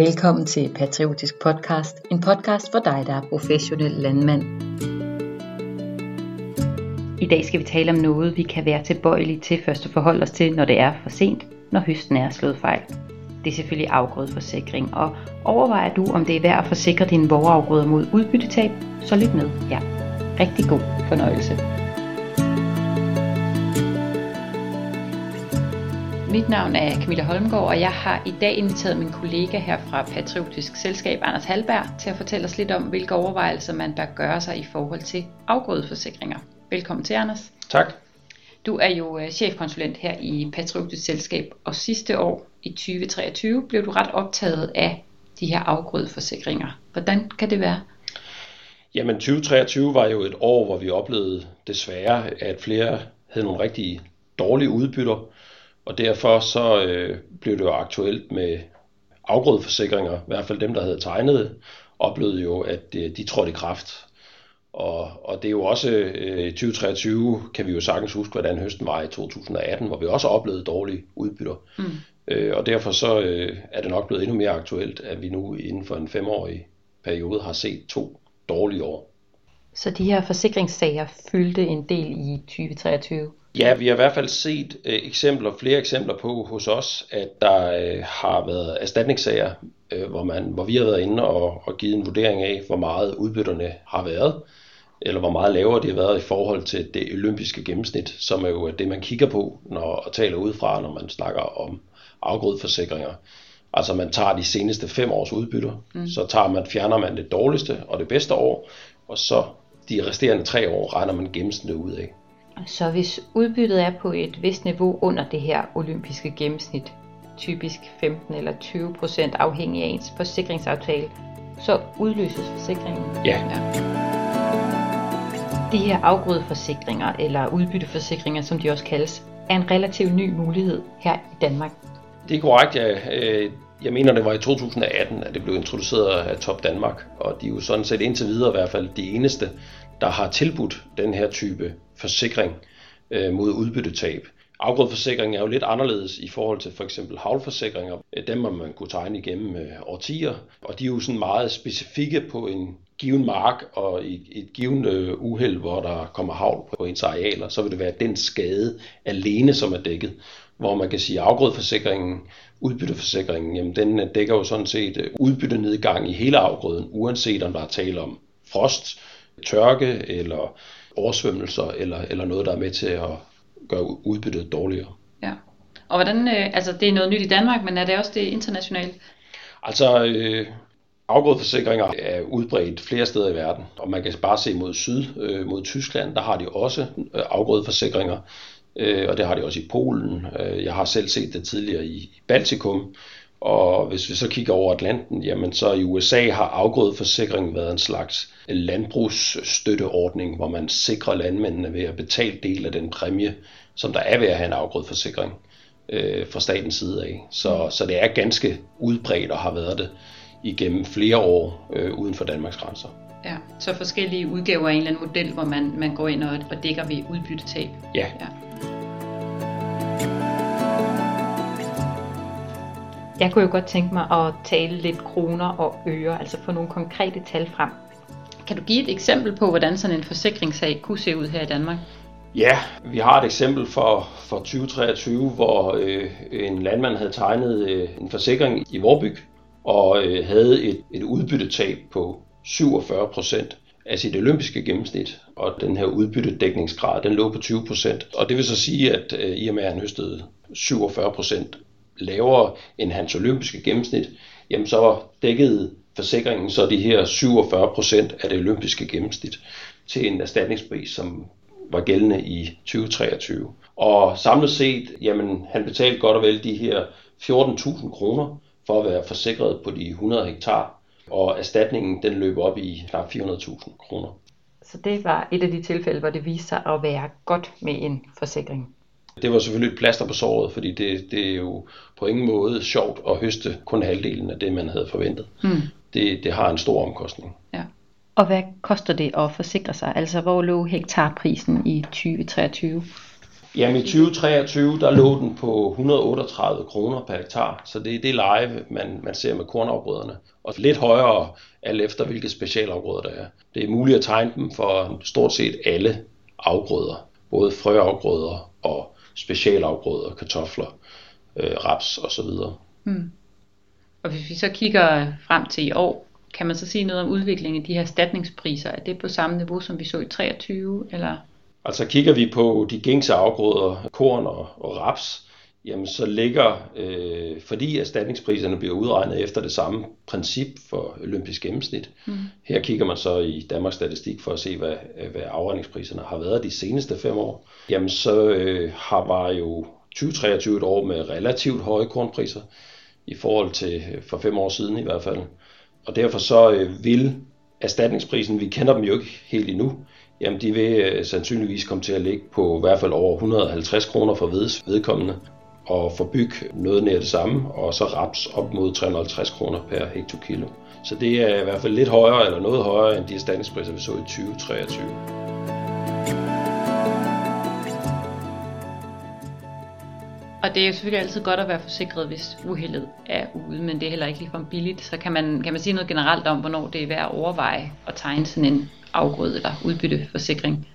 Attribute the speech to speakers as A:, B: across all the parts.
A: Velkommen til Patriotisk Podcast, en podcast for dig, der er professionel landmand. I dag skal vi tale om noget, vi kan være tilbøjelige til først at forholde os til, når det er for sent, når høsten er slået fejl. Det er selvfølgelig afgrødeforsikring, og overvejer du, om det er værd at forsikre dine vorafgrøder mod udbyttetab, så lyt med her. Rigtig god fornøjelse. Mit navn er Camilla Holmgaard, og jeg har i dag inviteret min kollega her fra Patriotisk Selskab, Anders Halberg, til at fortælle os lidt om, hvilke overvejelser man bør gøre sig i forhold til afgrødeforsikringer. Velkommen til, Anders.
B: Tak.
A: Du er jo øh, chefkonsulent her i Patriotisk Selskab, og sidste år i 2023 blev du ret optaget af de her afgrødeforsikringer. Hvordan kan det være?
B: Jamen 2023 var jo et år, hvor vi oplevede desværre, at flere havde nogle rigtig dårlige udbytter, og derfor så øh, blev det jo aktuelt med afgrødeforsikringer, i hvert fald dem, der havde tegnet, oplevede jo, at de, de trådte i kraft. Og, og det er jo også øh, i 2023, kan vi jo sagtens huske, hvordan høsten var i 2018, hvor vi også oplevede dårlige udbytter. Mm. Øh, og derfor så øh, er det nok blevet endnu mere aktuelt, at vi nu inden for en femårig periode har set to dårlige år.
A: Så de her forsikringssager fyldte en del i 2023?
B: Ja, vi har i hvert fald set øh, eksempler, flere eksempler på hos os, at der øh, har været erstatningssager, øh, hvor, man, hvor vi har været inde og, og givet en vurdering af, hvor meget udbytterne har været, eller hvor meget lavere de har været i forhold til det olympiske gennemsnit, som er jo det, man kigger på når, og taler udefra, når man snakker om afgrødeforsikringer. Altså man tager de seneste fem års udbytter, mm. så tager man, fjerner man det dårligste og det bedste år, og så de resterende tre år regner man gennemsnittet ud af.
A: Så hvis udbyttet er på et vist niveau under det her olympiske gennemsnit, typisk 15 eller 20 procent afhængig af ens forsikringsaftale, så udløses forsikringen.
B: Ja. ja.
A: De her afgrødeforsikringer, eller udbytteforsikringer, som de også kaldes, er en relativt ny mulighed her i Danmark.
B: Det er korrekt, ja. Øh, jeg mener, det var i 2018, at det blev introduceret af Top Danmark, og de er jo sådan set indtil videre i hvert fald de eneste, der har tilbudt den her type forsikring øh, mod udbyttetab. Afgrødeforsikring er jo lidt anderledes i forhold til for eksempel havlforsikringer. Dem må man kunne tegne igennem øh, årtier, og de er jo sådan meget specifikke på en given mark og i et givet øh, uheld, hvor der kommer havl på ens arealer, så vil det være den skade alene, som er dækket. Hvor man kan sige, at afgrødeforsikringen, udbytteforsikringen, jamen den øh, dækker jo sådan set øh, udbyttenedgang i hele afgrøden, uanset om der er tale om frost, tørke eller oversvømmelser eller, eller noget, der er med til at gøre udbyttet dårligere.
A: Ja. Og hvordan, øh, altså det er noget nyt i Danmark, men er det også det internationalt?
B: Altså, øh, afgrødeforsikringer er udbredt flere steder i verden, og man kan bare se mod syd, øh, mod Tyskland, der har de også øh, afgrødeforsikringer, øh, og det har de også i Polen. Øh, jeg har selv set det tidligere i, i Baltikum, og hvis vi så kigger over Atlanten, jamen så i USA har afgrødeforsikringen været en slags landbrugsstøtteordning, hvor man sikrer landmændene ved at betale del af den præmie, som der er ved at have en afgrødeforsikring øh, fra statens side af. Så, så det er ganske udbredt og har været det igennem flere år øh, uden for Danmarks grænser.
A: Ja, så forskellige udgaver af en eller anden model, hvor man, man går ind og, og dækker ved udbyttetab.
B: Ja. ja.
A: Jeg kunne jo godt tænke mig at tale lidt kroner og øre, altså få nogle konkrete tal frem. Kan du give et eksempel på, hvordan sådan en forsikringssag kunne se ud her i Danmark?
B: Ja, vi har et eksempel for, for 2023, hvor øh, en landmand havde tegnet øh, en forsikring i Vorbyg og øh, havde et, et udbyttetab på 47 procent af sit olympiske gennemsnit, og den her udbyttedækningsgrad, den lå på 20 procent. Og det vil så sige, at øh, i og med at han høstede 47 procent lavere end hans olympiske gennemsnit, jamen så dækkede forsikringen så de her 47 procent af det olympiske gennemsnit til en erstatningspris, som var gældende i 2023. Og samlet set, jamen han betalte godt og vel de her 14.000 kroner for at være forsikret på de 100 hektar, og erstatningen den løb op i knap 400.000 kroner.
A: Så det var et af de tilfælde, hvor det viste sig at være godt med en forsikring.
B: Det var selvfølgelig et plaster på såret, fordi det, det er jo på ingen måde sjovt at høste kun halvdelen af det, man havde forventet. Mm. Det, det har en stor omkostning.
A: Ja. Og hvad koster det at forsikre sig? Altså, hvor lå hektarprisen i 2023?
B: Jamen i 2023, der lå den på 138 kroner per hektar, så det er det leje, man, man ser med kornafgrøderne. Og lidt højere, alt efter hvilke specialafgrøder der er. Det er muligt at tegne dem for stort set alle afgrøder, både frøafgrøder og specialafgrøder, kartofler, øh, raps osv. Mm.
A: Og hvis vi så kigger frem til i år, kan man så sige noget om udviklingen i de her erstatningspriser? Er det på samme niveau, som vi så i 23, eller?
B: Altså kigger vi på de gængse afgrøder, korn og, og raps, jamen så ligger, øh, fordi erstatningspriserne bliver udregnet efter det samme princip for olympisk gennemsnit. Mm. Her kigger man så i Danmarks Statistik for at se, hvad, hvad afregningspriserne har været de seneste fem år. Jamen så øh, har var jo 2023 et år med relativt høje kornpriser i forhold til for fem år siden i hvert fald. Og derfor så øh, vil erstatningsprisen, vi kender dem jo ikke helt endnu, jamen de vil øh, sandsynligvis komme til at ligge på i hvert fald over 150 kroner for vedkommende, og for byg noget nær det samme, og så raps op mod 350 kroner per hektokilo. Så det er i hvert fald lidt højere, eller noget højere, end de erstatningspriser, vi så i 2023.
A: Og det er jo selvfølgelig altid godt at være forsikret, hvis uheldet er ude, men det er heller ikke ligefrem billigt. Så kan man, kan man sige noget generelt om, hvornår det er værd at overveje at tegne sådan en afgrøde eller udbytteforsikring?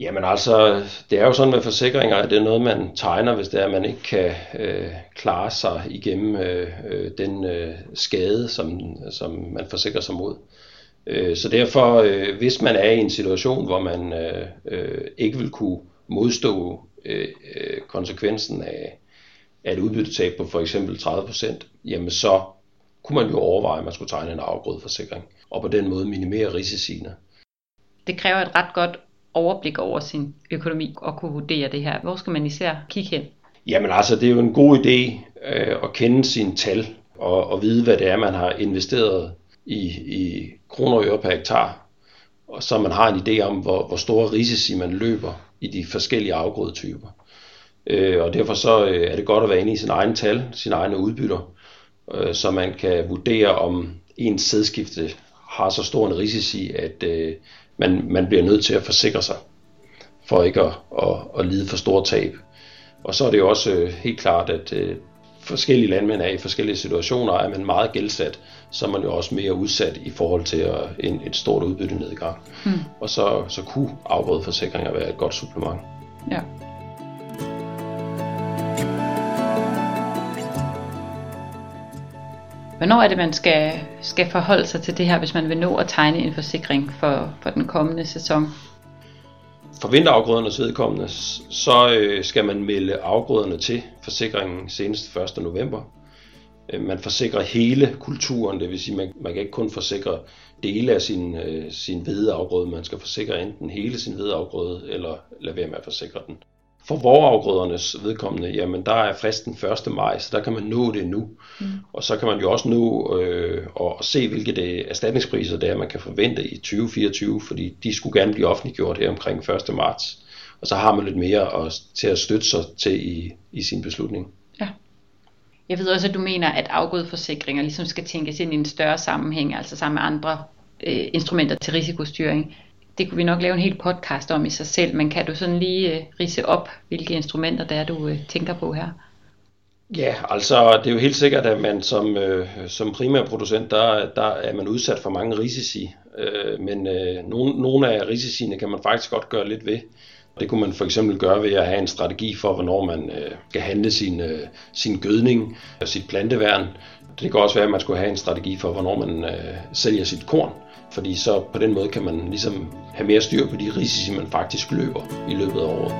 B: Jamen altså, det er jo sådan med forsikringer, at det er noget, man tegner, hvis det er, at man ikke kan øh, klare sig igennem øh, øh den øh, skade, som, som man forsikrer sig mod. Øh, så derfor, øh, hvis man er i en situation, hvor man øh, øh, ikke vil kunne modstå øh, øh konsekvensen af, af et udbyttetab på for eksempel 30%, jamen så kunne man jo overveje, at man skulle tegne en afgrødeforsikring, og på den måde minimere risiciene
A: det kræver et ret godt overblik over sin økonomi og kunne vurdere det her. Hvor skal man især kigge hen?
B: Jamen altså, det er jo en god idé øh, at kende sine tal og, og vide, hvad det er, man har investeret i, i kroner og øre per hektar, og så man har en idé om, hvor, hvor store risici man løber i de forskellige afgrødetyper. Øh, og derfor så øh, er det godt at være inde i sin egen tal, sine egne udbytter, øh, så man kan vurdere, om ens sædskifte har så stor en risici, at, øh, man, man bliver nødt til at forsikre sig, for ikke at, at, at lide for store tab. Og så er det jo også øh, helt klart, at øh, forskellige landmænd er i forskellige situationer, er man meget gældsat, så er man jo også mere udsat i forhold til at, en, et stort udbytte nedgang. Mm. Og så, så kunne afgrødeforsikringer være et godt supplement.
A: Ja. Hvornår er det, man skal, skal forholde sig til det her, hvis man vil nå at tegne en forsikring for, for den kommende sæson?
B: For vinterafgrødernes vedkommende, så øh, skal man melde afgrøderne til forsikringen senest 1. november. Øh, man forsikrer hele kulturen, det vil sige, man, man kan ikke kun forsikre dele af sin, øh, sin hvedeafgrøde, man skal forsikre enten hele sin hvedeafgrøde, eller lade være med at forsikre den. For vorafgrødernes vedkommende, jamen der er fristen 1. maj, så der kan man nå det nu. Mm. Og så kan man jo også nå øh, at se, hvilke det erstatningspriser det er, man kan forvente i 2024, fordi de skulle gerne blive offentliggjort her omkring 1. marts. Og så har man lidt mere at, til at støtte sig til i, i sin beslutning.
A: Ja. Jeg ved også, at du mener, at afgrødeforsikringer ligesom skal tænkes ind i en større sammenhæng, altså sammen med andre øh, instrumenter til risikostyring det kunne vi nok lave en hel podcast om i sig selv, men kan du sådan lige øh, rise op, hvilke instrumenter der er, du øh, tænker på her?
B: Ja, altså det er jo helt sikkert, at man som, øh, som primærproducent, der, der er man udsat for mange risici, øh, men øh, nogle, nogle af risiciene kan man faktisk godt gøre lidt ved. Det kunne man for eksempel gøre ved at have en strategi for, hvornår man øh, skal handle sin, øh, sin gødning og sit planteværn. Det kan også være, at man skulle have en strategi for, hvornår man øh, sælger sit korn. Fordi så på den måde kan man ligesom have mere styr på de risici, man faktisk løber i løbet af året.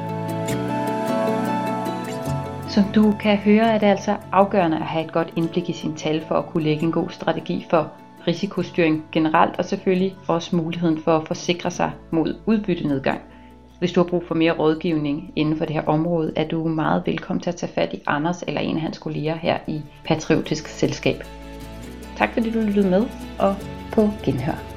A: Som du kan høre, er det altså afgørende at have et godt indblik i sin tal for at kunne lægge en god strategi for risikostyring generelt, og selvfølgelig også muligheden for at forsikre sig mod udbyttenedgang. Hvis du har brug for mere rådgivning inden for det her område, er du meget velkommen til at tage fat i Anders eller en af hans kolleger her i Patriotisk Selskab. Tak fordi du lyttede med, og på genhør.